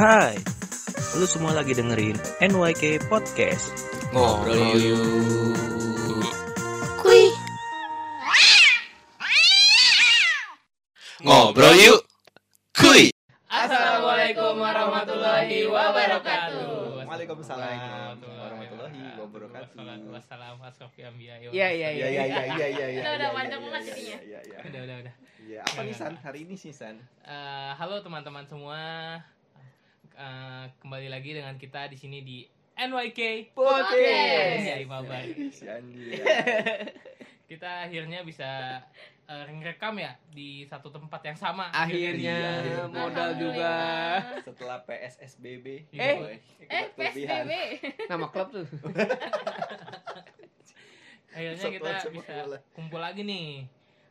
Hai, lu semua lagi dengerin NYK Podcast. Ngobrol yuk. Kuy. Ngobrol yuk. Kuy. Assalamualaikum warahmatullahi wabarakatuh. Waalaikumsalam warahmatullahi wabarakatuh. Wassalam asrofi anbiya. Iya iya iya iya iya iya. Udah, iya, udah, iya, panjang iya, banget iya, jadinya. Iya iya. Udah udah udah. Iya, apa nih San? Hari ini sih San? Eh, halo teman-teman semua. Eh, kembali lagi dengan kita di sini di NYK Podcast. Iya, Mabar. Anji. Kita akhirnya bisa eh, rekam ya di satu tempat yang sama. Akhirnya Iya. modal juga. Setelah PSSBB. Iya, Eh. boy. Eh. PSBB. Nama klub tuh. akhirnya kita bisa kumpul lagi nih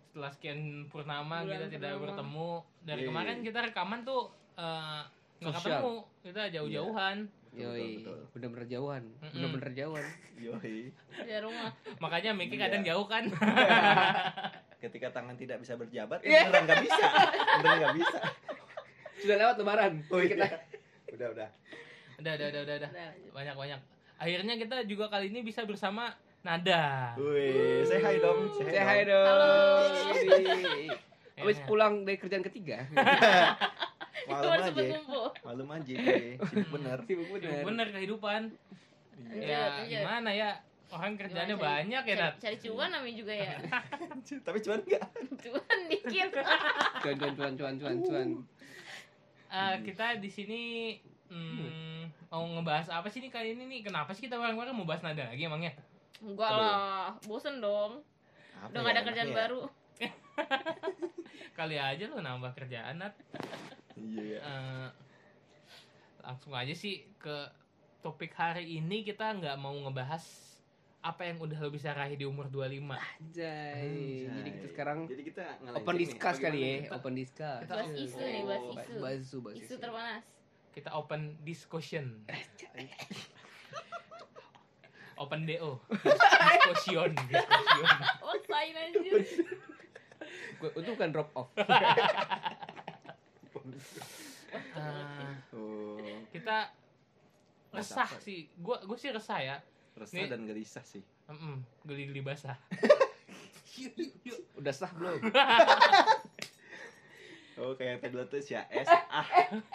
setelah sekian purnama Bulan kita tidak purnama. bertemu dari Iya. kemarin kita rekaman tuh eh, nggak ketemu kita jauh-jauhan Betul, Yoi, bener-bener jauhan. Bener-bener jauhan. Yoi. Dari rumah. makanya Miki Iya. kadang jauh kan Ketika tangan tidak bisa berjabat, Iya. beneran nggak bisa. Beneran nggak bisa. Sudah lewat lebaran. Oh iya. Udah udah. udah udah udah udah, udah. Udah, banyak banyak akhirnya kita juga kali ini bisa bersama Nada Wih, say hi dong. Say hi Say hi dong. dong. Halo. Habis pulang dari kerjaan ketiga. Malum baru aja. Malum aja. Sibuk bener. Sibuk Sibuk bener. bener kehidupan Lanjut, ya lanjut. gimana ya orang kerjanya cari- banyak ya cari- Nat Cari cuan namanya juga ya. Tapi cuman enggak. Cuan dikit. Cuan cuan cuan cuan cuan cuan. Eh, kita di sini hmm, mau ngebahas apa sih nih kali ini nih kenapa sih kita bareng-bareng mau bahas Nada lagi emangnya Enggak lah, bosen dong. Apa Udah ya gak ada kerjaan ya? baru. kali aja lo nambah kerjaan Nat Iya. iya. Eh, langsung aja sih ke topik hari ini kita nggak mau ngebahas apa yang udah lo bisa raih di umur 25 Anjay. Jadi kita sekarang Jadi kita ngelenceng open nih, discuss apa kali ya. gimana? Open discuss. Kita- Bahas isu nih, bahas Oh, isu. Bazu, bazu. Isu terpanas. kita open discussion open do discussion discussion Waksain anjir. Gua- Itu bukan drop off. Eh, Oh, kita resah apa? sih gua gue sih resah ya resah Nih. dan gelisah sih. Mm-mm, geli-geli basah Udah sah belum? Oh, kayak tadi tuh ya S ah.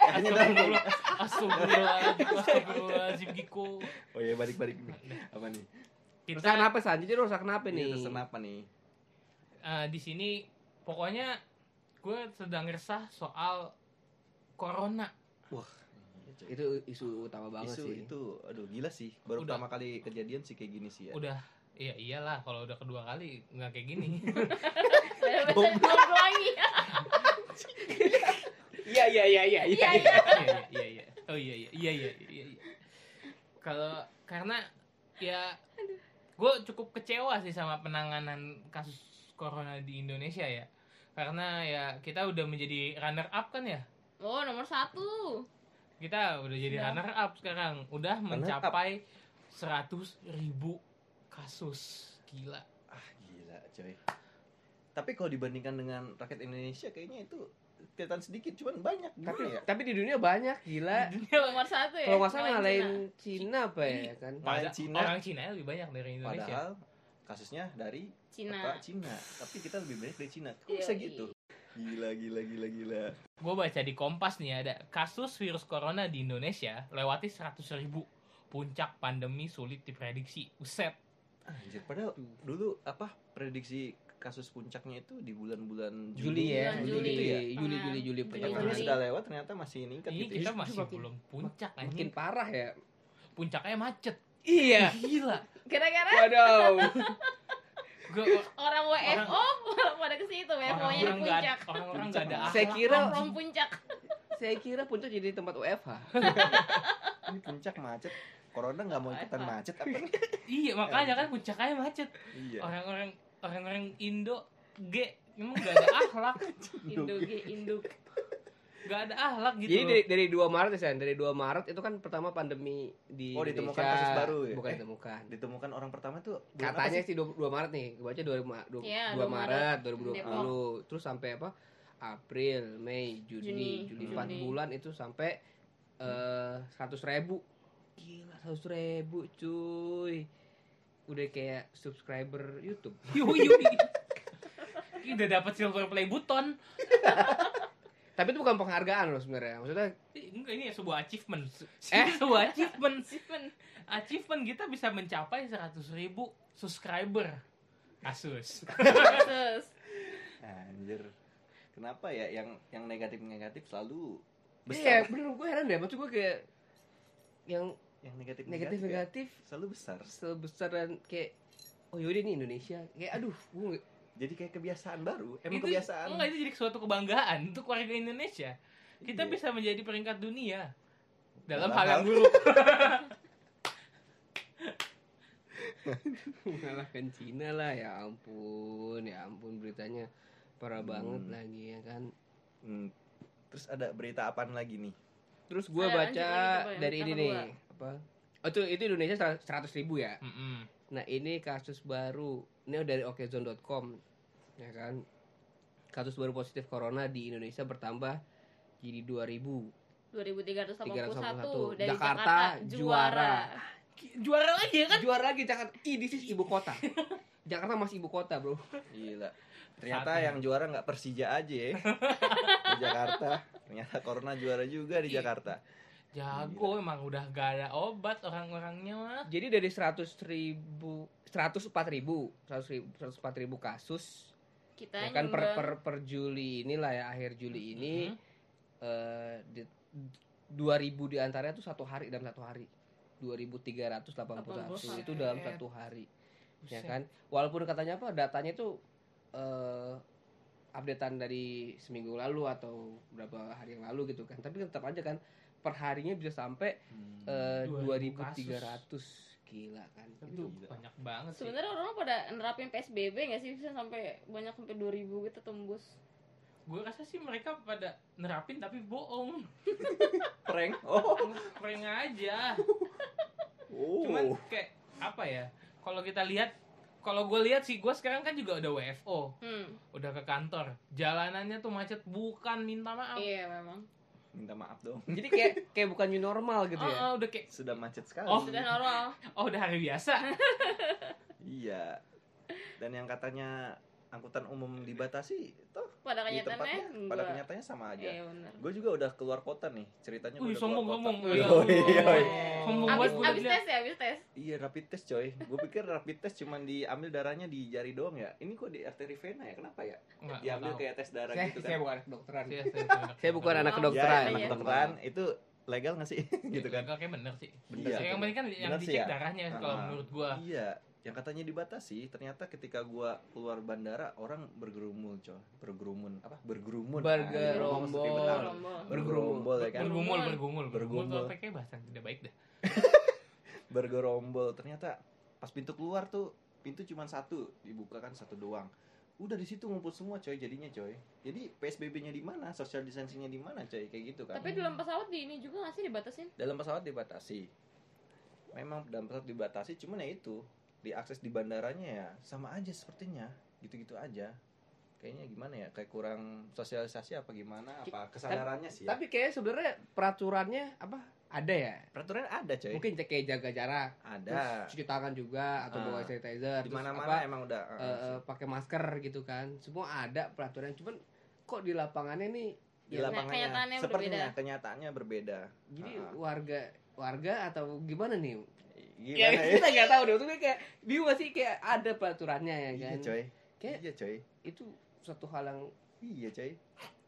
Hanya dalam Astagfirullahaladzim Astagfirullahaladzim Giko Oh iya balik-balik nih. Apa nih? Kita kenapa San? Jadi resah kenapa Ini nih? resah apa nih? eh, di sini pokoknya gue sedang resah soal corona Itu isu utama banget Isu sih. itu aduh gila sih. Baru Udah. pertama kali kejadian sih kayak gini sih ya. udah Iya iyalah kalau udah kedua kali nggak kayak gini. Iya iya iya iya Iya, iya. iya iya iya iya. Oh iya iya iya iya iya. iya. Kalau karena ya gue cukup kecewa sih sama penanganan kasus corona di Indonesia ya. Karena ya kita udah menjadi runner up kan ya. Oh, nomor satu. Kita udah jadi Udah. runner up sekarang. Udah Runner mencapai 100 ribu kasus. Gila. Ah gila coy. Tapi kalau dibandingkan dengan rakyat Indonesia kayaknya itu kelihatan sedikit cuman banyak Tapi ya? tapi di dunia banyak gila. Di dunia Nomor satu ya. Kalau nggak salah Ngalahin ngalahin Cina. Cina apa ya kan? Pada- Cina. Orang Cina lebih banyak dari Indonesia. Padahal kasusnya dari Cina. apa, Cina. Tapi kita lebih banyak dari Cina. Kok Iya, bisa gitu? Gila gila gila gila. Gue baca di Kompas nih ada kasus virus corona di Indonesia lewati 100 ribu. Puncak pandemi sulit diprediksi. Uset. Anjir, padahal dulu apa prediksi kasus puncaknya itu di bulan-bulan Juli ya, Bulan Juli, Juli. Juli, Iya. Juli, Juli, Juli, Juli, pertengahan. Juli. sudah lewat ternyata masih meningkat Ini gitu kita ya. masih makin- belum puncak Makin anjing. parah ya. Puncaknya macet. Iya. Gila. Gara-gara Waduh. Gua, orang WFO pada ke situ WFO-nya di puncak. orang-orang nggak ada Saya kira-. From puncak. Saya kira puncak jadi tempat UFH. Ini puncak macet. Corona nggak mau ikutan macet apa? Iya makanya kan puncaknya macet. Iya. Orang-orang orang-orang Indo G emang gak ada akhlak. Indo G Induk. Gak ada akhlak gitu. Jadi dari, dari 2 Maret ya, San? Dari 2 Maret itu kan pertama pandemi di Oh, ditemukan Indonesia. kasus baru ya? Bukan Eh. ditemukan. Ditemukan orang pertama tuh Katanya sih? sih 2, Maret nih. Gue baca 2, 2, Iya, 2 2 Maret, Maret. 2020. Terus sampai apa? April, Mei, Juni, Juni, Juli, Juni. 4 bulan itu sampai eh seratus ribu gila seratus ribu cuy udah kayak subscriber YouTube Yui, yui. Udah dapat silver play button. tapi itu bukan penghargaan loh sebenarnya maksudnya Enggak ini ya sebuah achievement. Eh? sebuah achievement. Achievement. Achievement kita bisa mencapai 100.000 ribu subscriber. Kasus. Terus. Anjir. Kenapa ya yang yang negatif-negatif selalu iya besar? bener gue heran deh maksud gue kayak yang Yang negatif negatif negatif selalu besar. sebesar dan kayak oh yaudah ini Indonesia kayak aduh gue Jadi kayak kebiasaan baru. Emang itu, kebiasaan. Enggak itu jadi suatu kebanggaan untuk warga Indonesia. Kita Iya. bisa menjadi peringkat dunia dalam, Dalam hal yang buruk. mengalahkan Cina lah ya ampun ya ampun beritanya parah Hmm. banget lagi ya kan Hmm. Terus ada berita apaan lagi nih? terus gue baca lanjut lagi, dari ini nih apa oh itu itu Indonesia seratus ribu ya Mm-mm. Nah ini kasus baru ini dari okezone.com ya kan kasus baru positif corona di Indonesia bertambah jadi 2000 2381 dari Jakarta Jakarta, juara. juara. Lagi ya kan? juara lagi Jakarta ih this is ibu kota Jakarta masih ibu kota bro Gila. Ternyata Satu. yang juara nggak Persija aja ya. di Jakarta. Ternyata Corona juara juga di. Jakarta. Jago emang udah gak ada obat orang-orangnya mah. Jadi dari 100 ribu, 104 ribu, 100 ribu, 104 ribu kasus, Kita ya kan per, per, per Juli inilah ya, akhir Juli ini, Mhm. eh di, 2000 di antaranya tuh satu hari dalam satu hari. 2381 itu dalam satu hari, ya Buset. kan? Walaupun katanya apa, datanya itu eh updatean dari seminggu lalu atau berapa hari yang lalu gitu kan. Tapi tetap aja kan per harinya bisa sampai eh, 2000 2300 gila kan Itu itu banyak banget sih. Sebenarnya orang pada nerapin PSBB nggak sih bisa sampai banyak sampai 2000 gitu tembus. Gue rasa sih mereka pada nerapin tapi bohong. prank. Oh. Prank aja. oh. Cuman kayak apa ya? Kalau kita lihat kalau gue lihat sih gue sekarang kan juga udah WFO, Hmm. udah ke kantor. Jalanannya tuh macet bukan minta maaf. Iya memang. Minta maaf dong. jadi kayak kayak bukan new normal gitu Oh, ya oh, udah kayak Sudah macet sekali. Oh. Sudah normal. oh udah hari biasa. Iya. Dan yang katanya angkutan umum dibatasi, toh Pada di kenyataannya tempatnya pada kenyataannya sama aja. Iya. Gue juga udah keluar kota nih, ceritanya gua Wih, udah sombong sombong. Iya, Oh, iya, oh. iya. Sombong Abis, banget gue abis tes ya, abis tes. Iya rapid test coy. Gue pikir rapid test cuman diambil darahnya di jari doang ya. Ini kok di arteri vena ya? Kenapa ya? Enggak, Diambil kayak tes darah saya, gitu kan. saya bukan anak kedokteran Saya, saya, Saya bukan anak kedokteran Ya, Iya. anak kedokteran itu legal gak sih? gitu kan. Kayak bener sih. Bener Yang penting kan yang dicek ya. darahnya kalau menurut gua. Iya, yang katanya dibatasi, ternyata ketika gua keluar bandara orang bergerumul, coy. Bergerumun, apa? Bergerumun. Bergerombol. Ah, seperti benar. Rombol. Bergerombol ya kan. Bergumul, bergumul, bergumul. Bergumul. Kayak bahasa yang tidak baik dah. Bergerombol. Ternyata pas pintu keluar tuh pintu cuma satu, dibuka kan satu doang. Udah di situ ngumpul semua coy jadinya coy. Jadi PSBB-nya di mana? Social distancing-nya di mana coy? Kayak gitu kan. Tapi dalam pesawat di ini juga nggak sih dibatasin? dalam pesawat dibatasi memang dalam pesawat dibatasi cuman ya itu diakses di bandaranya ya sama aja sepertinya gitu-gitu aja. Kayaknya gimana ya kayak kurang sosialisasi apa gimana apa kesadarannya sih ya? tapi kayak sebenarnya peraturannya apa ada ya? Peraturan ada coy. Mungkin kayak jaga jarak ada. terus cuci tangan juga atau Ah. bawa sanitizer di mana apa, mana emang udah eh, eh, pakai masker gitu kan. Semua ada peraturan cuman kok di lapangannya nih di ya, lapangannya kenyataannya sepertinya berbeda. kenyataannya berbeda. Jadi Ah. warga warga atau gimana nih gimana ya, ya, kita nggak tahu deh maksudnya kayak bingung sih? Kayak ada peraturannya ya iya kan? coy. Kayak- iya coy. itu suatu hal yang iya coy.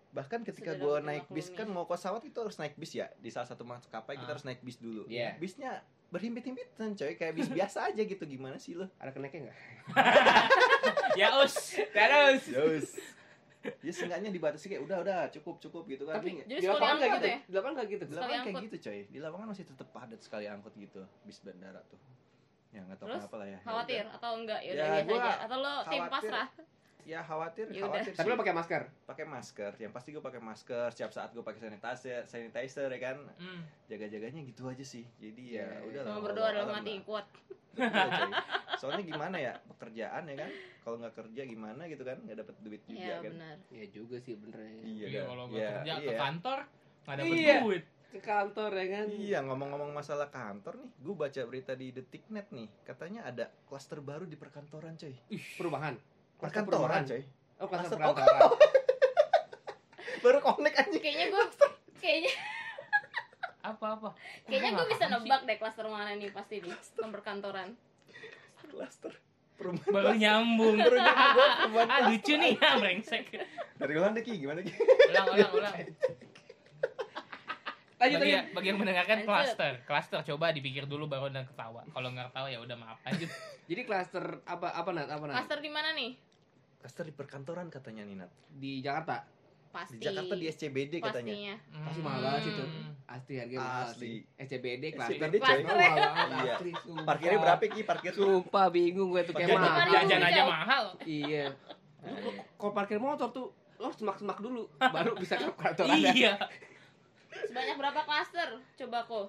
Bahkan ketika gue naik bis kan mau ke pesawat itu harus naik bis ya? Di salah satu maskapai kita Ah. harus naik bis dulu. Iya. bisnya berhimpit-himpitan coy. Kayak bis biasa aja gitu. Gimana sih lo? Ada keneknya nggak? Ya us. terus. Terus ya seenggaknya dibatasi kayak udah udah cukup cukup gitu kan tapi Jadi di lapangan nggak gitu ya? di lapangan nggak gitu di lapangan kayak gitu coy di lapangan masih tetap padat sekali angkut gitu bis bandara tuh ya nggak tahu Terus, kenapa lah ya Ya Khawatir udah. atau enggak? Ya Ya, udah biasa aja. Atau lo tim pasrah? Ya khawatir Ya udah. khawatir tapi sih. lo pakai masker pakai masker yang pasti gue pakai masker setiap saat gue pakai sanitizer sanitizer ya kan Hmm. jaga jaganya gitu aja sih jadi ya Ya, udah Sama berdoa dalam hati kuat. soalnya gimana ya pekerjaan ya kan kalau nggak kerja gimana gitu kan nggak dapat duit juga Iya kan benar. ya juga sih bener ya iya Iya, dah. kalau nggak Iya, kerja ke iya. kantor nggak dapet Iya. duit. ke kantor ya kan Iya ngomong-ngomong masalah kantor nih, gue baca berita di Detiknet nih, katanya ada klaster baru di perkantoran coy. perubahan Klaster Perkantoran coy. oh klaster Klaster- oh, perkantoran Baru connect anjing. kayaknya gue kayaknya Apa-apa? kayaknya gue bisa nebak deh klaster mana nih pasti nih ke perkantoran Klaster perumahan. Baru nyambung. Ah, klaster. lucu nih, ya, brengsek. Dari mana Ki? Gimana Ki? Ulang, ulang, ulang. lanjut Bagi, lanjut bagi yang mendengarkan Lanjut. cluster, cluster coba dipikir dulu baru dan ketawa. Kalau nggak ketawa ya udah maaf. Lanjut. jadi klaster apa apa nat apa nat klaster di mana nih Klaster di perkantoran katanya nih Nat. di Jakarta pasti Di Jakarta di SCBD katanya. pastinya pasti mahal banget sih tuh Hmm. asli harganya mahal Asli. sih SCBD klaster SCBD, coy. Mahal ya? banget, Iya. Parkirnya berapa Ki? Parkir tuh. sumpah bingung gue tuh kayak mahal? Jajan aja mahal. iya kalau parkir motor tuh lo semak-semak dulu baru bisa ke kantor Anda. Iya. sebanyak berapa klaster coba kok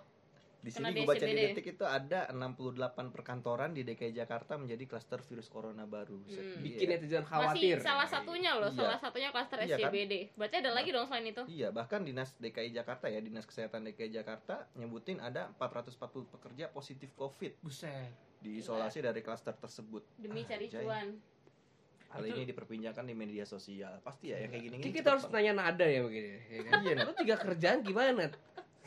Di Kena sini di gue baca di detik itu ada 68 perkantoran di DKI Jakarta menjadi klaster virus corona baru. Hmm. iya. bikin netizen masih khawatir salah satunya loh Iya. salah satunya klaster Iya kan? SCBD berarti ada lagi dong selain itu Iya, bahkan Dinas DKI Jakarta ya, Dinas Kesehatan DKI Jakarta nyebutin ada 440 pekerja positif COVID Buset. diisolasi dari klaster tersebut. demi cari Anjay. cuan Hal Itu- ini diperbincangkan di media sosial. Pasti ya, yang kayak gini-gini. Kita harus nanya nada ya begini ya kan? Iya. Lo tiga kerjaan gimana?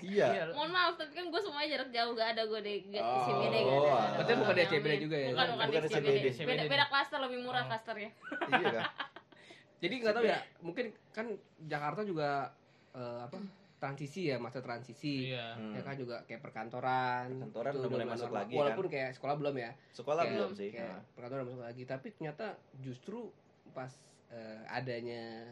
Iya. mohon maaf tapi kan gue semuanya jarak jauh gak ada gue di Oh. SCBD gak ada, gak ada. Berarti bukan di. SCBD juga ya? bukan bukan di Bukan di SCBD. beda beda klaster lebih murah Oh. klasternya Iya kan? Jadi nggak tahu ya, mungkin kan Jakarta juga eh, apa transisi ya masa transisi. Iya. Hmm. Ya kan juga kayak perkantoran. Perkantoran itu udah mulai masuk normal. lagi, Walaupun kan? kayak sekolah belum ya. Sekolah Kayak- belum sih. Kayak Nah. perkantoran masuk lagi, tapi ternyata justru pas eh, adanya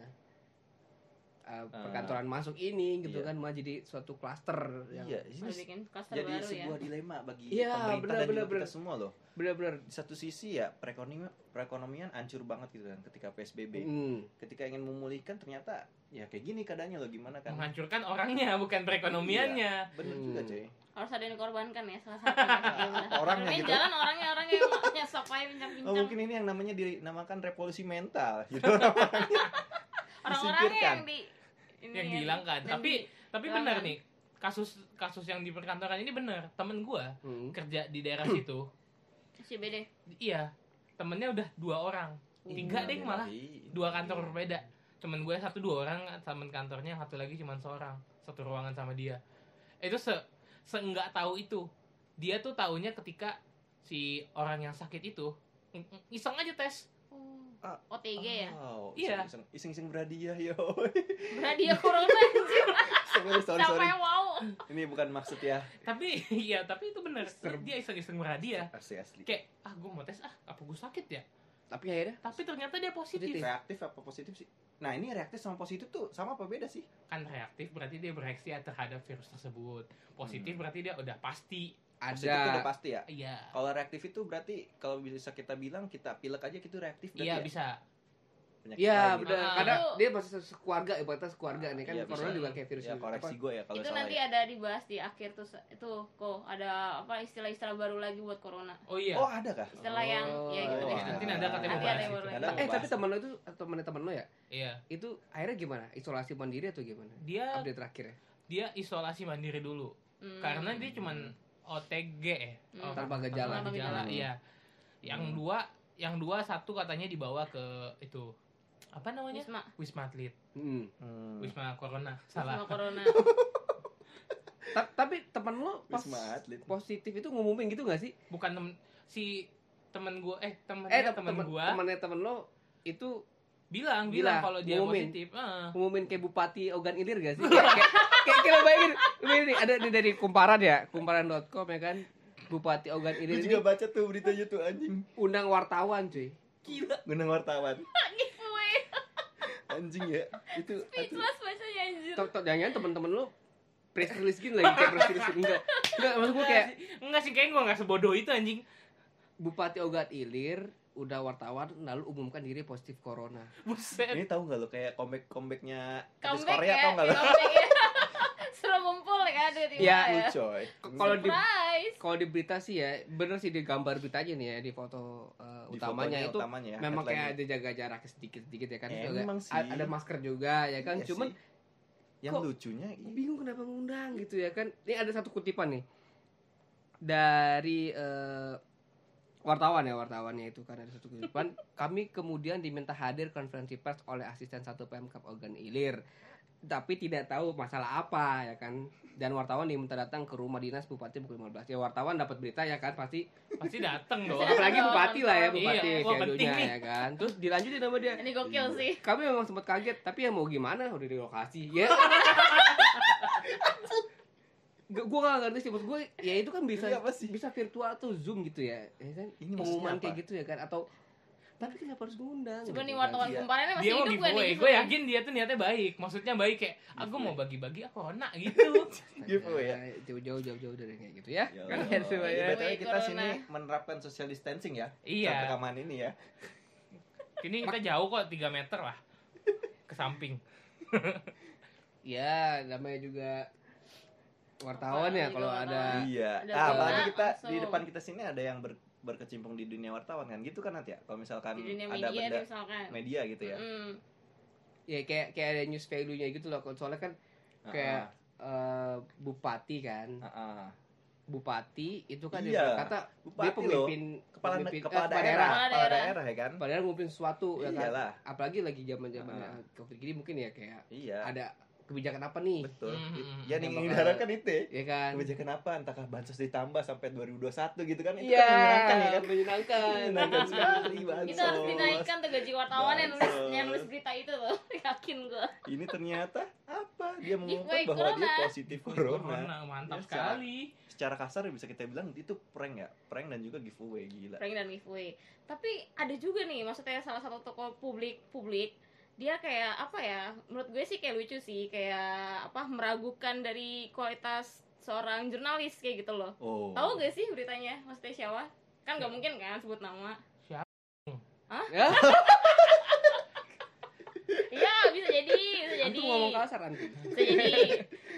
eh, perkantoran masuk ini gitu Iya. kan malah jadi suatu klaster yang Iya, bikin klaster jadi baru ya sebuah dilema bagi Iya, pemerintah benar, dan juga benar, kita benar. semua loh. benar-benar Di satu sisi ya perekonomian perekonomian hancur banget gitu kan ketika PSBB. hmm, Ketika ingin memulihkan ternyata ya kayak gini keadaannya loh gimana kan? Menghancurkan orangnya bukan perekonomiannya. Bener Hmm. juga coy. harus ada yang dikorbankan ya salah satunya Iya, benar. Orangnya gitu. jalan orangnya orangnya yang nyesok aja Oh bincang-bincang mungkin ini yang namanya dinamakan revolusi mental. Gitu. orang-orangnya yang di ini Yang ya, dihilangkan. yang Tapi di- tapi benar nih. Kasus kasus yang di perkantoran ini benar. Temen gua hmm. kerja di daerah situ. SCBD Iya. Temennya udah dua orang. Tiga deh malah. Iya. Dua kantor berbeda. Temen gue satu dua orang temen kantornya satu lagi cuma seorang satu ruangan sama dia itu se seenggak tahu itu dia tuh taunya ketika si orang yang sakit itu iseng aja tes. Ah. OTG ya Oh, Iya. iseng- Iseng-iseng berhadiah yo. ya corona anjir sorry, sorry, siapa sorry. yang mau Ini bukan maksud ya. tapi iya tapi itu bener dia iseng-iseng berhadiah Asli asli. kayak ah gue mau tes ah apa gue sakit ya tapi akhirnya tapi ternyata dia positif Positif. Reaktif apa positif sih? Nah ini reaktif sama positif tuh sama apa beda sih? kan reaktif berarti dia bereaksi terhadap virus tersebut positif Hmm. berarti dia udah pasti Positif itu udah ada pasti ya. iya Kalau reaktif itu berarti kalau bisa kita bilang kita pilek aja gitu reaktif iya ya? bisa Iya, udah. Ah. Karena Itu- dia masih sekeluarga, ibaratnya sekeluarga nih kan. Iya, corona bisa. juga kayak virus Ya koreksi Apa? gue ya kalau itu nanti ya. ada dibahas di akhir tuh itu kok ada apa istilah-istilah baru lagi buat corona oh iya Oh ada kah? istilah yang ya gitu Oh, deh nanti ada kata Nanti mau ada bahas yang itu. baru Ada lagi. Eh, tapi temen lo itu atau temen temen lo ya? iya Itu akhirnya gimana? Isolasi mandiri atau gimana? dia Update terakhir ya? dia isolasi mandiri dulu Hmm. karena dia cuman OTG ya Hmm. Tanpa gejala. Tanpa gejala. iya yang Hmm. dua yang dua satu katanya dibawa ke itu apa namanya Wisma wisma atlet Hmm. Hmm. wisma corona Wisma salah corona Ta- tapi temen lo pas Wisma Atlet. positif itu ngumumin gitu gak sih? bukan temen si temen gue eh Eh, temennya temen, temen gue temennya temen lo itu bilang Bilang, bilang kalau dia ngumumin. positif ah. ngumumin kayak Bupati Ogan Ilir gak sih? kayak, kayak, kayak, kayak lo bayangin, nih, ada dari kumparan ya, kumparan.com ya kan. Bupati Ogan Ilir ini juga baca tuh beritanya tuh anjing. undang wartawan cuy. Gila. Gunung wartawan. Anjing ya. Itu speechless bacanya anjir Tuh, tuh, Jangan-jangan temen-temen lo press release gini lagi kayak press release enggak. Enggak, maksud gue kayak enggak sih kayaknya gue nggak sebodoh itu anjing Bupati Ogan Ilir udah wartawan lalu umumkan diri positif corona. buset Ini tahu nggak lo kayak comeback comebacknya comeback Korea ya tau nggak lo? comeback ya suruh ngumpul ya di Ya, ya Lu coy. Kalau di kalau di berita sih ya bener sih di gambar berita aja nih ya di foto uh, Di utamanya itu utamanya ya, memang kayak ada jaga jarak sedikit sedikit ya kan Eh, juga emang sih. ada masker juga ya kan Iya cuman sih. yang Kok- lucunya bingung kenapa ngundang gitu ya kan. Ini ada satu kutipan nih dari eh, wartawan ya wartawannya itu kan ada satu kutipan. Kami kemudian diminta hadir konferensi pers oleh asisten satu Pemkap Ogan Ilir, tapi tidak tahu masalah apa ya kan. Dan wartawan diminta datang ke rumah dinas bupati pukul 15. Ya wartawan dapat berita ya kan pasti pasti dateng dong apalagi bupati lah ya Iya, bupati nih. ya kan. Terus dilanjutin sama dia. Ini gokil Iya. sih. Kami memang sempat kaget, tapi ya mau gimana udah di lokasi. Ya. gue gak ngerti sih. Maksud gue ya itu kan bisa bisa virtual atau zoom gitu ya, ya kan? Ini maksudnya pengumuman kayak gitu ya kan? Atau tapi kenapa harus ngundang? Coba gitu nih wartawan Iya. kumparannya masih dia hidup gak nih? gue yakin dia tuh niatnya baik. Maksudnya baik kayak aku mau bagi-bagi ah corona gitu. Giveaway ya? jauh-jauh jauh-jauh dari kayak gitu ya, Ya kan ya. BTW kita sini menerapkan social distancing ya. Iya. Rekaman ini ya. ini kita jauh kok 3 meter lah. Ke samping. Ya namanya juga wartawan ya kalau wartawan. ada iya. ada Ah, apalagi corona, kita di langsung. depan kita sini ada yang ber- berkecimpung di dunia wartawan kan gitu kan nanti ya. Kalau misalkan Di dunia ada media benda misalkan. media gitu ya. Mm. ya kayak kayak ada news value-nya gitu loh soalnya kan kayak eh, bupati kan Ah, ah, ah. bupati itu kan Iya, dia berkata dia bupati pemimpin kepala pemimpin- kepala eh, daerah, Kepala kepala daerah. daerah ya kan? Padahal memimpin sesuatu ya kan. Iyalah. Apalagi lagi zaman-zaman Ah. covid gini mungkin ya kayak Iya. ada kebijakan apa nih? Betul. Hmm. Yang Yang ingin bakal- diharapkan itu ya. Ya kan. Kebijakan apa? Entahkah bansos ditambah sampai 2021 gitu kan? Itu Iya, kan menyenangkan ya kan? menyenangkan. Menyenangkan sekali bansos. Itu harus dinaikkan tuh gaji wartawan yang nulis yang nulis berita itu tuh. Yakin gua. Ini ternyata apa? Dia mengumumkan Giveaway bahwa dia corona. positif corona. corona mantap Ya, sekali Secara kasar bisa kita bilang itu prank ya, prank dan juga giveaway gila. Prank dan giveaway. Tapi ada juga nih, maksudnya salah satu toko publik publik dia kayak apa ya? Menurut gue sih kayak lucu sih, kayak apa meragukan dari kualitas seorang jurnalis kayak gitu loh. Oh. Tahu gak sih beritanya? Maksudnya siapa? Kan nggak mungkin kan sebut nama. Ya, Iya, bisa jadi, bisa jadi. antum ngomong kasar antum. bisa jadi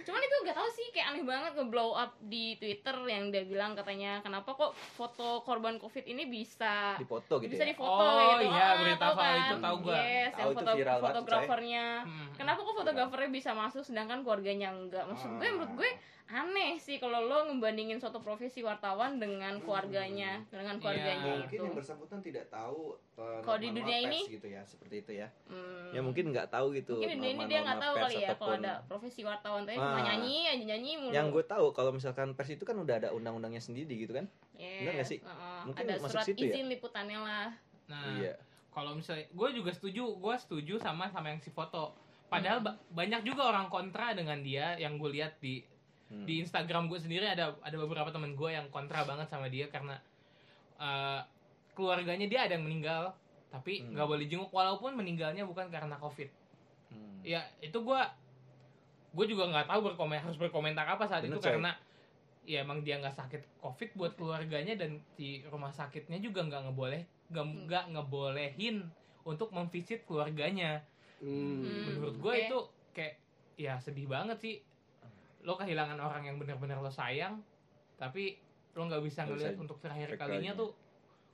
cuman itu gak tahu sih kayak aneh banget nge-blow up di Twitter yang dia bilang katanya kenapa kok foto korban covid ini bisa Dipoto gitu bisa ya. difoto Oh, gitu iya, Ah, berita tahu soal kan? itu tahu gua. yes Tahu yang itu foto viral banget, fotografernya Hmm. kenapa kok fotografernya bisa masuk sedangkan keluarganya enggak maksud gue Ah. menurut gue aneh sih kalau lo ngebandingin suatu profesi wartawan dengan keluarganya dengan keluarganya Iya. Mungkin itu yang bersangkutan tidak tahu eh, Kalau di dunia ini- gitu ya, seperti itu ya. Hmm. Ya mungkin nggak tahu gitu. mungkin di dunia ini dia nggak tahu pers kali ya kalau ada profesi wartawan tapi cuma Ah. nyanyi aja nyanyi mulu Yang gue tahu kalau misalkan pers itu kan udah ada undang-undangnya sendiri gitu kan? Yes, Bener nggak sih? heeh. Mungkin ada masuk surat situ ya? izin liputannya lah. nah Iya. kalau misalnya gue juga setuju gue setuju sama sama yang si foto padahal Hmm. ba- banyak juga orang kontra dengan dia yang gue lihat di Hmm. di Instagram gue sendiri ada ada beberapa temen gue yang kontra banget sama dia karena eh, keluarganya dia ada yang meninggal tapi Hmm. nggak boleh jenguk walaupun meninggalnya bukan karena covid Hmm. ya itu gue gue juga nggak tahu berkomen harus berkomentar apa saat Bener, itu coy. karena ya emang dia nggak sakit covid buat keluarganya dan di rumah sakitnya juga nggak ngeboleh nggak Hmm. nggak ngebolehin untuk memvisit keluarganya Hmm. Hmm. menurut gue oke. itu kayak ya sedih banget sih lo kehilangan orang yang benar-benar lo sayang tapi lo nggak bisa ngeliat untuk terakhir kalinya tuh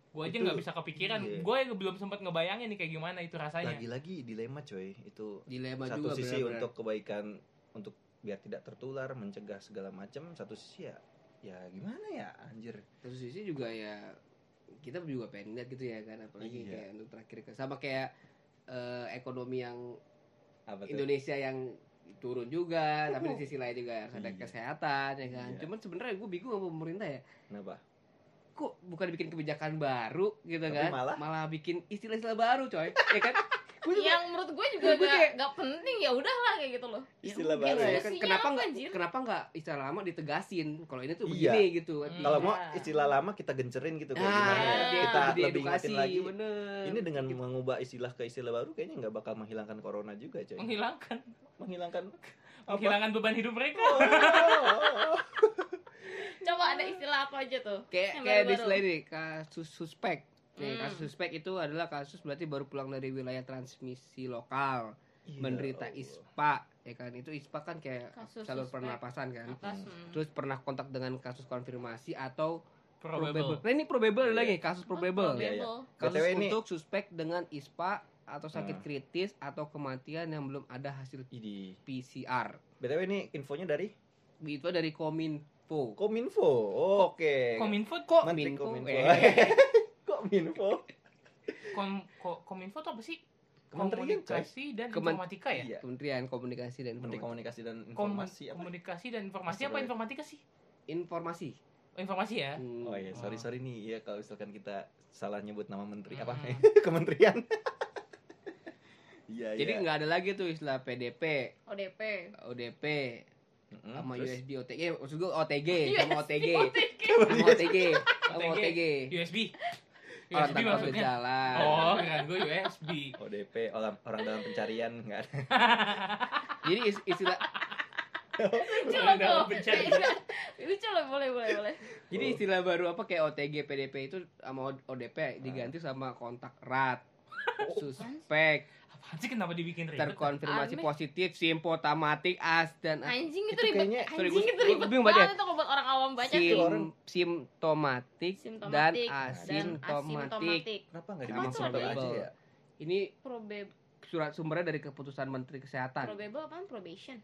gue aja nggak bisa kepikiran iya. gue belum sempat ngebayangin nih kayak gimana itu rasanya Lagi-lagi dilema coy. Itu Dilema satu juga sisi benar-benar. untuk kebaikan untuk biar tidak tertular, mencegah segala macam, satu sisi ya ya gimana ya anjir. satu sisi juga ya kita juga pengen lihat gitu ya kan apalagi Iya. kayak untuk terakhir sama kayak eh, ekonomi yang Apa tuh? Indonesia yang turun juga tapi di sisi lain juga harus ada Iya. kesehatan ya kan Iya. cuman sebenarnya gue bingung sama pemerintah ya Kenapa? Kok bukan bikin kebijakan baru gitu Tapi kan malah? bikin istilah-istilah baru coy ya kan juga Yang menurut gue juga Gue gak, kayak- gak penting ya udahlah kayak gitu loh. ya Istilah udah baru ya. ya kan Fungsinya kenapa apa, nggak kenapa nggak istilah lama ditegasin kalau ini tuh Iya. begini gitu Hmm. Kalau mau Iya. istilah lama kita gencerin gitu kayak nah, gimana ya. dia Kita di lebih ingetin lagi. bener Ini dengan Gitu. mengubah istilah ke istilah baru kayaknya nggak bakal menghilangkan corona juga coy. menghilangkan Menghilangkan apa? menghilangkan beban hidup mereka Oh. Coba ada istilah apa aja tuh? kayak Yang kayak di ini kasus suspek nih Hmm. kasus suspek itu adalah kasus berarti baru pulang dari wilayah transmisi lokal Iya, menderita ispa ya kan itu ispa kan kayak Kasus saluran suspek. pernapasan kan Atas. Hmm. hmm. terus pernah kontak dengan kasus konfirmasi atau probable probable nah ini probable Iya. lagi kasus probable iya. Probable. kasus BTW ini- untuk suspek dengan ispa atau sakit Nah. kritis atau kematian yang belum ada hasil Idi. PCR. BTW ini infonya dari Itu dari Kominfo. Kominfo. Oh, Oke. Kominfo Kok Menteri Minfo? Kominfo. Eh. Kominfo. kom, ko- Kominfo tuh apa sih? Kementerian, coy. Komunikasi dan Kemen- Informatika ya? Iya. Kementerian Komunikasi dan Informatika. Komunikasi dan Kom- Informasi apa? Komunikasi dan Informasi apa ya? informatika sih? Informasi. Oh, informasi ya. Hmm. Oh iya, sorry Oh. sorry nih ya kalau misalkan kita salah nyebut nama menteri apa Mm. kementerian. Iya Jadi iya. nggak ada lagi tuh istilah PDP, ODP ODP, Mm-mm, sama terus? USB OTG, maksud gue OTG, sama OTG, OTG. sama OTG, sama OTG. OTG. USB. Orang USB tanpa maksudnya. gejala. Oh, kan gue USB. ODP orang orang dalam pencarian nggak ada. Jadi is- istilah lucu Orang loh dalam pencarian. lucu loh boleh boleh boleh jadi istilah baru apa kayak OTG, PDP itu sama ODP diganti sama kontak erat, suspek, Apaan sih kenapa dibikin ribet? terkonfirmasi Aneh. positif, simptomatik, as dan anjing itu, Itu ribet kayaknya- sorry, anjing itu ribet bingung baca. banget itu kalau buat orang awam baca sim, tuh orang- simptomatik, dan simptomatik asimptomatik. Kenapa nggak probable. aja ya? Ini probab surat sumbernya dari keputusan Menteri Kesehatan. probable apaan probation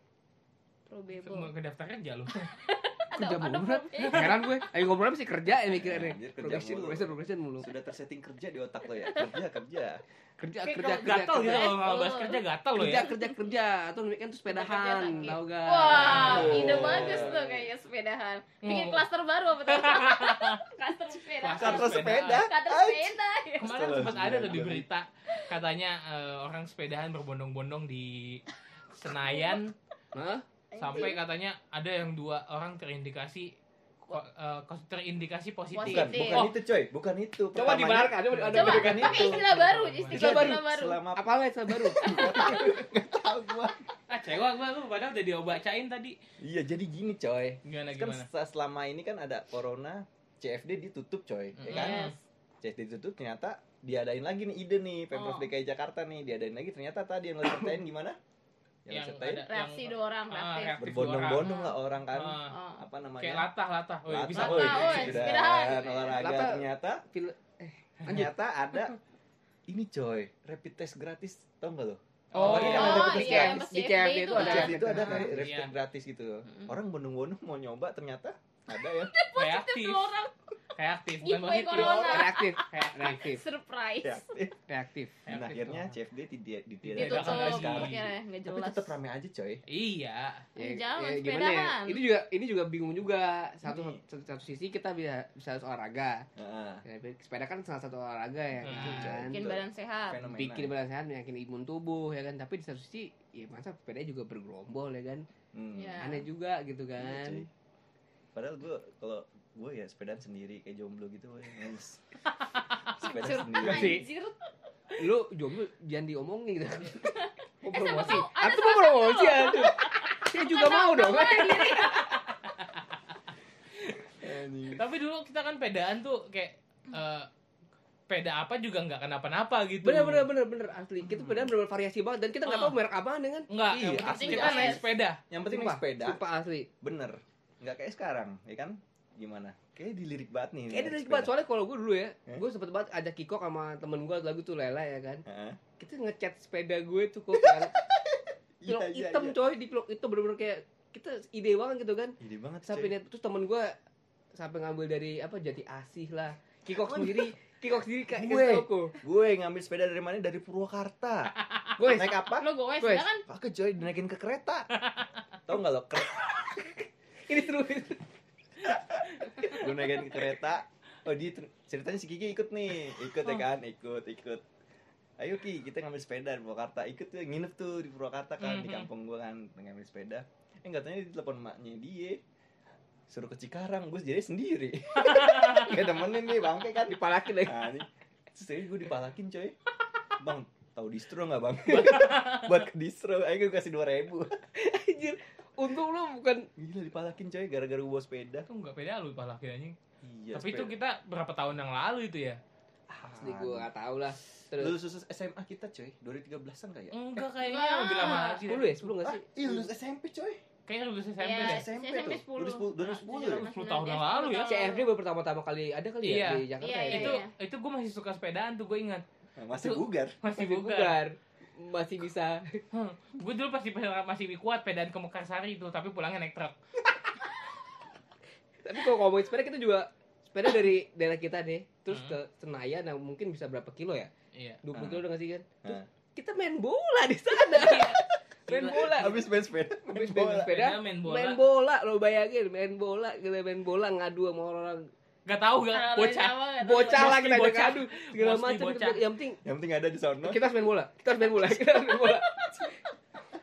Semua probable ke daftar kerja lu. Kerja mulu, probation. Heran gue. Ayo ngobrol sih kerja ya mikirnya. Kerja Progression, mulu. progression, progression mulu. Sudah tersetting kerja di otak lo ya. Kerja kerja. Kerja, Kayak kerja, kerja, Gatal gitu kerja. kalau nggak bahas kerja gatal lo Kerja, ya. kerja, kerja. Atau weekend tuh Kerja sepedahan, tau gak? Wah, Oh. ide bagus tuh kayaknya sepedahan. Bikin Oh. klaster baru apa tuh? klaster sepeda. Klaster sepeda. Klaster sepeda. Kemarin sempat ada tuh di berita katanya eh, orang sepedahan berbondong-bondong di Senayan Hah? Sampai katanya ada yang dua orang terindikasi ko- eh, kos- terindikasi positif. Bukan, Positif. bukan Oh. itu coy, bukan itu. Coba Pertamanya- dibenarkan, coba ada Coba, bukan pakai itu. istilah baru, Istilah baru. Selama Apa lagi istilah baru? tahu gua. Ah, cewek gua lu padahal udah diobacain tadi. Iya, jadi gini coy. Gimana Kan gimana? se- selama ini kan ada corona, CFD ditutup coy, ya kan? Yes. CFD ditutup ternyata diadain lagi nih ide nih Pemprov Oh. DKI Jakarta nih diadain lagi ternyata tadi yang lo ceritain gimana? Yang, Yang ceritain ada- Reaksi yang- dua orang, reaktif. reaktif. berbondong-bondong lah orang kan. Oh. Apa namanya? kayak latah latah. Oh, Latah, bisa. sepedahan, sepedahan. olahraga Latah. ternyata Fil- ternyata ada ini coy rapid test gratis tau nggak lo Oh, iya, kan ada Oh, rapid di iya, test CFD pas di CFD itu kan. ada CFD itu ada rapid rapid test. rapid Iya. test gratis gitu orang bondong-bondong mau nyoba ternyata ada ya Kayak aktif. Dua orang Kayak aktif bukan Giveaway positif. corona. Reaktif, Kayak aktif. reaktif, surprise. ya reaktif. dan Reaktif akhirnya corona. CFD tidak Ditutup. ditiadakan Ditutup sampai lagi. sekarang akhirnya nggak tapi tetap rame aja coy Iya. Ya, Jangan, ya gimana ya? Ini juga ini juga bingung juga. Satu satu, satu sisi kita bisa bisa harus olahraga. Heeh. Ya, sepeda kan salah satu olahraga ya Hmm. kan. Bikin badan sehat. fenomena Bikin badan sehat, meyakin imun tubuh ya kan. Tapi di satu sisi ya masa sepeda juga bergerombol ya kan. Hmm. Ya. Aneh juga gitu Iya, kan. padahal gue kalau gue ya sepedaan sendiri kayak jomblo gitu woy. Ngeles. sepeda sendiri sih. Anjir. Lu jomblo jangan diomongin gitu. Mau Eh, siapa promosi. Aku mau promosi aduh. Saya juga mau dong. Tapi dulu kita kan pedaan tuh kayak eh, peda apa juga nggak kenapa-napa gitu. Bener bener bener bener asli. Kita sepeda bener variasi banget dan kita nggak Ah. tahu merek apa dengan. Enggak, Iya, yang penting asli, kita asli. naik sepeda. yang penting naik sepeda Sumpah asli. bener nggak kayak sekarang ya kan gimana kayak dilirik banget nih dari sepeda. banget soalnya kalau gue dulu ya, Eh? gue sempet banget ajak Kiko sama temen gue lagu tuh Lela ya kan. Heeh. Kita ngecat sepeda gue tuh kok kan. Iya, Pilok iya, hitam iya. coy, di pilok itu bener-bener kayak kita ide banget gitu kan. ide banget Sampai net terus temen gue sampai ngambil dari apa jadi asih lah. Kiko sendiri, Kiko sendiri kayak Gue. gue ngambil sepeda dari mana dari Purwakarta Gue naik apa Lo gue Wes. kan pakai coy dinaikin ke kereta tau nggak lo Kere- ini seru. Gue naikin ke kereta oh dia ceritanya si Kiki ikut nih ikut Oh. ya kan ikut ikut ayo Ki kita ngambil sepeda di Purwakarta ikut tuh nginep tuh di Purwakarta kan di Mhm. kampung gue kan ngambil sepeda eh nggak tanya di telepon emaknya dia suruh ke Cikarang gue jadi sendiri gak temenin nih bangke kan Dipalakin lagi. Nah, terus gue dipalakin coy. Bang, tahu distro nggak bang? Buat ke distro, ayo gue kasih dua ribu. Anjir. Untung lu bukan Gila dipalakin coy, gara-gara bawa sepeda. Itu enggak peda lu palakin anjing. Iya. Tapi itu kita berapa tahun yang lalu itu ya? asli gue gak tau lah. Terus lulus lulus SMA kita coy, 2013an kayak. Enggak kayaknya Enggak. lebih lama lagi. sepuluh ya, sepuluh gak Ah, sih? iya lulus SMP coy. Kayaknya lulus SMP Iya, deh. SMP SMP tuh. 10. 2010, 2010 ya? 10 tahun yang lalu ya. CFD baru pertama-tama kali ada kali Iya. ya di Jakarta Iya, ya. iya, itu iya. itu gue masih suka sepedaan tuh gue ingat masih bugar masih Masih bugar. Masih bisa. gue dulu pasti masih kuat pedaan ke Mekarsari itu tapi pulangnya naik truk Tapi kalau ngomongin sepeda kita juga sepeda dari daerah kita nih, terus Hmm. ke Senayan nah mungkin bisa berapa kilo ya? iya 20 Ah. kilo udah nggak sih kan? Terus Nah. kita main bola di sana. main Gila. bola. habis main sepeda Habis main main bola. sepeda, main bola. main bola lo bayangin main bola kita main bola ngadu sama orang Gak tahu gak bocah. Bocah lah Mostly kita bocah. ngadu segala macam bocah. yang penting yang penting ada di sono kita harus main bola kita harus main bola kita harus main bola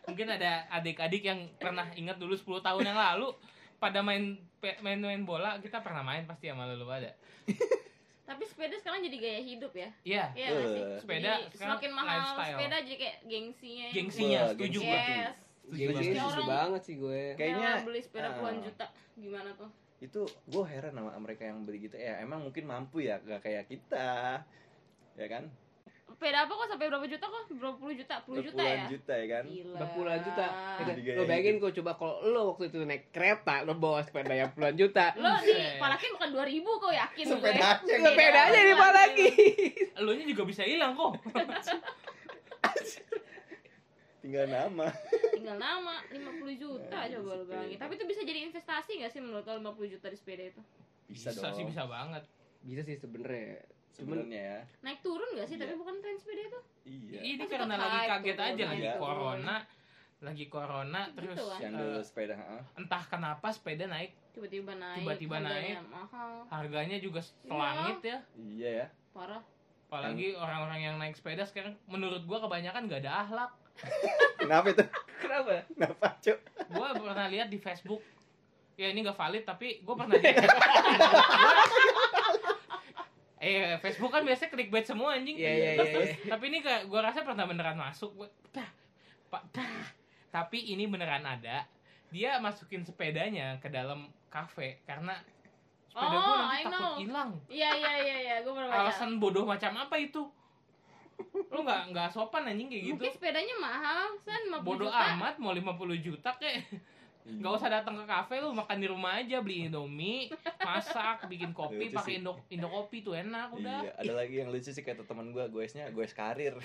Mungkin ada adik-adik yang pernah ingat dulu 10 tahun yang lalu pada main main main bola kita pernah main pasti sama lu pada. Tapi sepeda sekarang jadi gaya hidup ya. Iya. Iya nggak sih? Eh, sepeda Jadi semakin mahal lifestyle. sepeda jadi kayak gengsinya. Gengsinya, setuju gua. Yes. Gengsi Setuju. setuju Orang- banget sih gue Kayaknya, beli sepeda puluhan ah. juta. Gimana tuh? itu gue heran sama mereka yang beli gitu ya emang mungkin mampu ya gak kayak kita ya kan Sepeda apa kok sampai berapa juta kok? Berapa puluh juta? Puluh juta Puluhan ya? juta ya kan Gila. Udah puluhan juta Gitu. Jadi gaya lo bayangin kok coba kalau lo waktu itu naik kereta lo bawa sepeda yang puluhan juta Lo Buset. nih palakin bukan 2000 kok yakin gue. Sepedanya. sepedanya di mana lagi Elunya juga bisa hilang kok. tinggal nama Tinggal nama 50 juta Ya, coba sepeda. bayangin. Tapi itu bisa jadi investasi gak sih menurut lo 50 juta di sepeda itu? bisa, Bisa, dong sih bisa banget. bisa sih sebenernya cuman sebenarnya ya Naik turun gak sih? Iya. Tapi bukan tren sepeda itu. iya Ini karena lagi kaget tuh, aja lagi iya. corona, lagi corona terus Gitu kan. yang eh, dulu sepeda ha? entah kenapa sepeda naik Tiba-tiba naik. Tiba-tiba harganya naik. Mahal. harganya juga selangit ya. iya ya Parah. Apalagi orang-orang yang naik sepeda sekarang menurut gua kebanyakan gak ada akhlak. kenapa itu kenapa kenapa cuk Gua pernah lihat di Facebook. Ya ini gak valid tapi gua pernah lihat. eh Facebook kan biasanya clickbait semua anjing. Iya, iya, iya, iya. Tapi ini kayak gua rasa pernah beneran masuk. Gua, dah, Pak, dah. Tapi ini beneran ada. Dia masukin sepedanya ke dalam kafe karena sepeda gua Oh, nanti I takut know. hilang. Iya iya iya iya, gue pernah baca. Alasan bodoh macam apa itu? Lu nggak nggak sopan anjing kayak gitu. Mungkin sepedanya mahal, san 50 Bodoh juta. amat mau 50 juta kek. Nggak usah datang ke kafe lu makan di rumah aja beli Indomie, masak, bikin kopi, pakai. Indo Indo kopi tuh enak udah. Iya, ada lagi yang lucu sih kata teman gue, goesnya goes karir.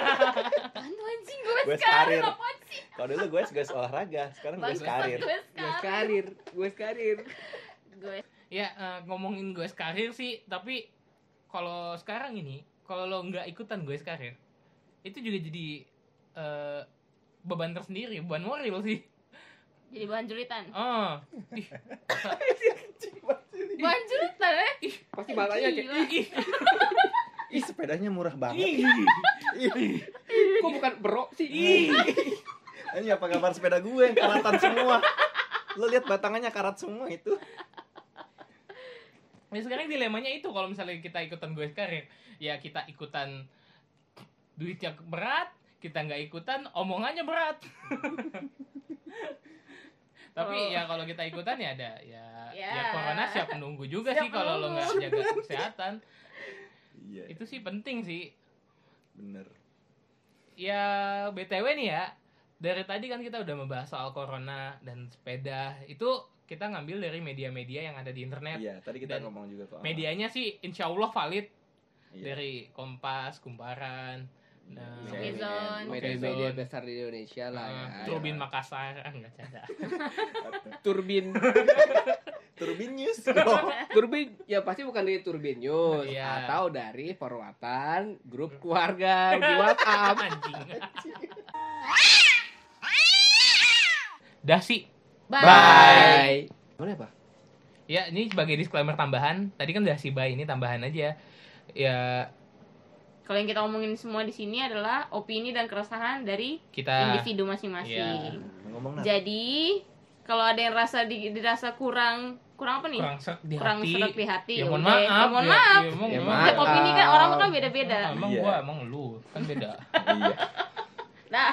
Apaan tuh anjing gue Gue sekarang karir. Kalau dulu goes goes olahraga, sekarang goes Bangsat, karir. Gue gue sekarang. karir gue karir Gue Ya eh, ngomongin gue karir sih, tapi kalau sekarang ini kalau lo nggak ikutan gue karir, itu juga jadi eh, beban tersendiri, beban moral sih. jadi bahan julitan. Oh, ih, Bahan julitan eh? pasti matanya kayak ih, Ih, sepedanya murah banget. ih, Ih, kok bukan bro sih ih. ini apa kabar sepeda gue yang karatan semua? Lo lihat batangannya karat semua itu. Ya sekarang dilemanya itu kalau misalnya kita ikutan gue karir, ya kita ikutan duitnya berat, kita nggak ikutan omongannya berat. Tapi Kalau- ya kalau kita ikutan ya ada ya ya, Ya. corona siap menunggu juga Siap sih kalau lo nggak menunggu. jaga kesehatan. Iya, Itu sih penting sih. bener. Ya BTW nih ya, dari tadi kan kita udah membahas soal corona dan sepeda. Itu kita ngambil dari media-media yang ada di internet. Iya, tadi kita Dan ngomong juga kok. Medianya sih insya Allah valid Iya. dari Kompas, Kumparan, nah, Netizen. media-media besar di Indonesia lah ya uh, Turbin Makassar, ah, nggak canda. turbin Turbin News. Oh, turbin ya pasti bukan dari turbin news Iya. atau dari forwardan grup keluarga di WhatsApp Anjing. Dah sih. Bye. bye mana apa Ya, ini sebagai disclaimer tambahan. Tadi kan udah sih bye, ini tambahan aja. Ya, Kalau yang kita omongin semua di sini adalah opini dan keresahan dari kita individu masing-masing. ngomong nah. Jadi kalau ada yang rasa di, dirasa kurang kurang apa nih? kurang seret di kurang hati. seret di hati. Ya, ya mohon maaf. Ya, mohon Ya, maaf. ya, emang- Ya, emang- maaf. Setiap opini kan orang kan beda-beda. Emang Iya. gua emang lu kan beda. Iya. Dah.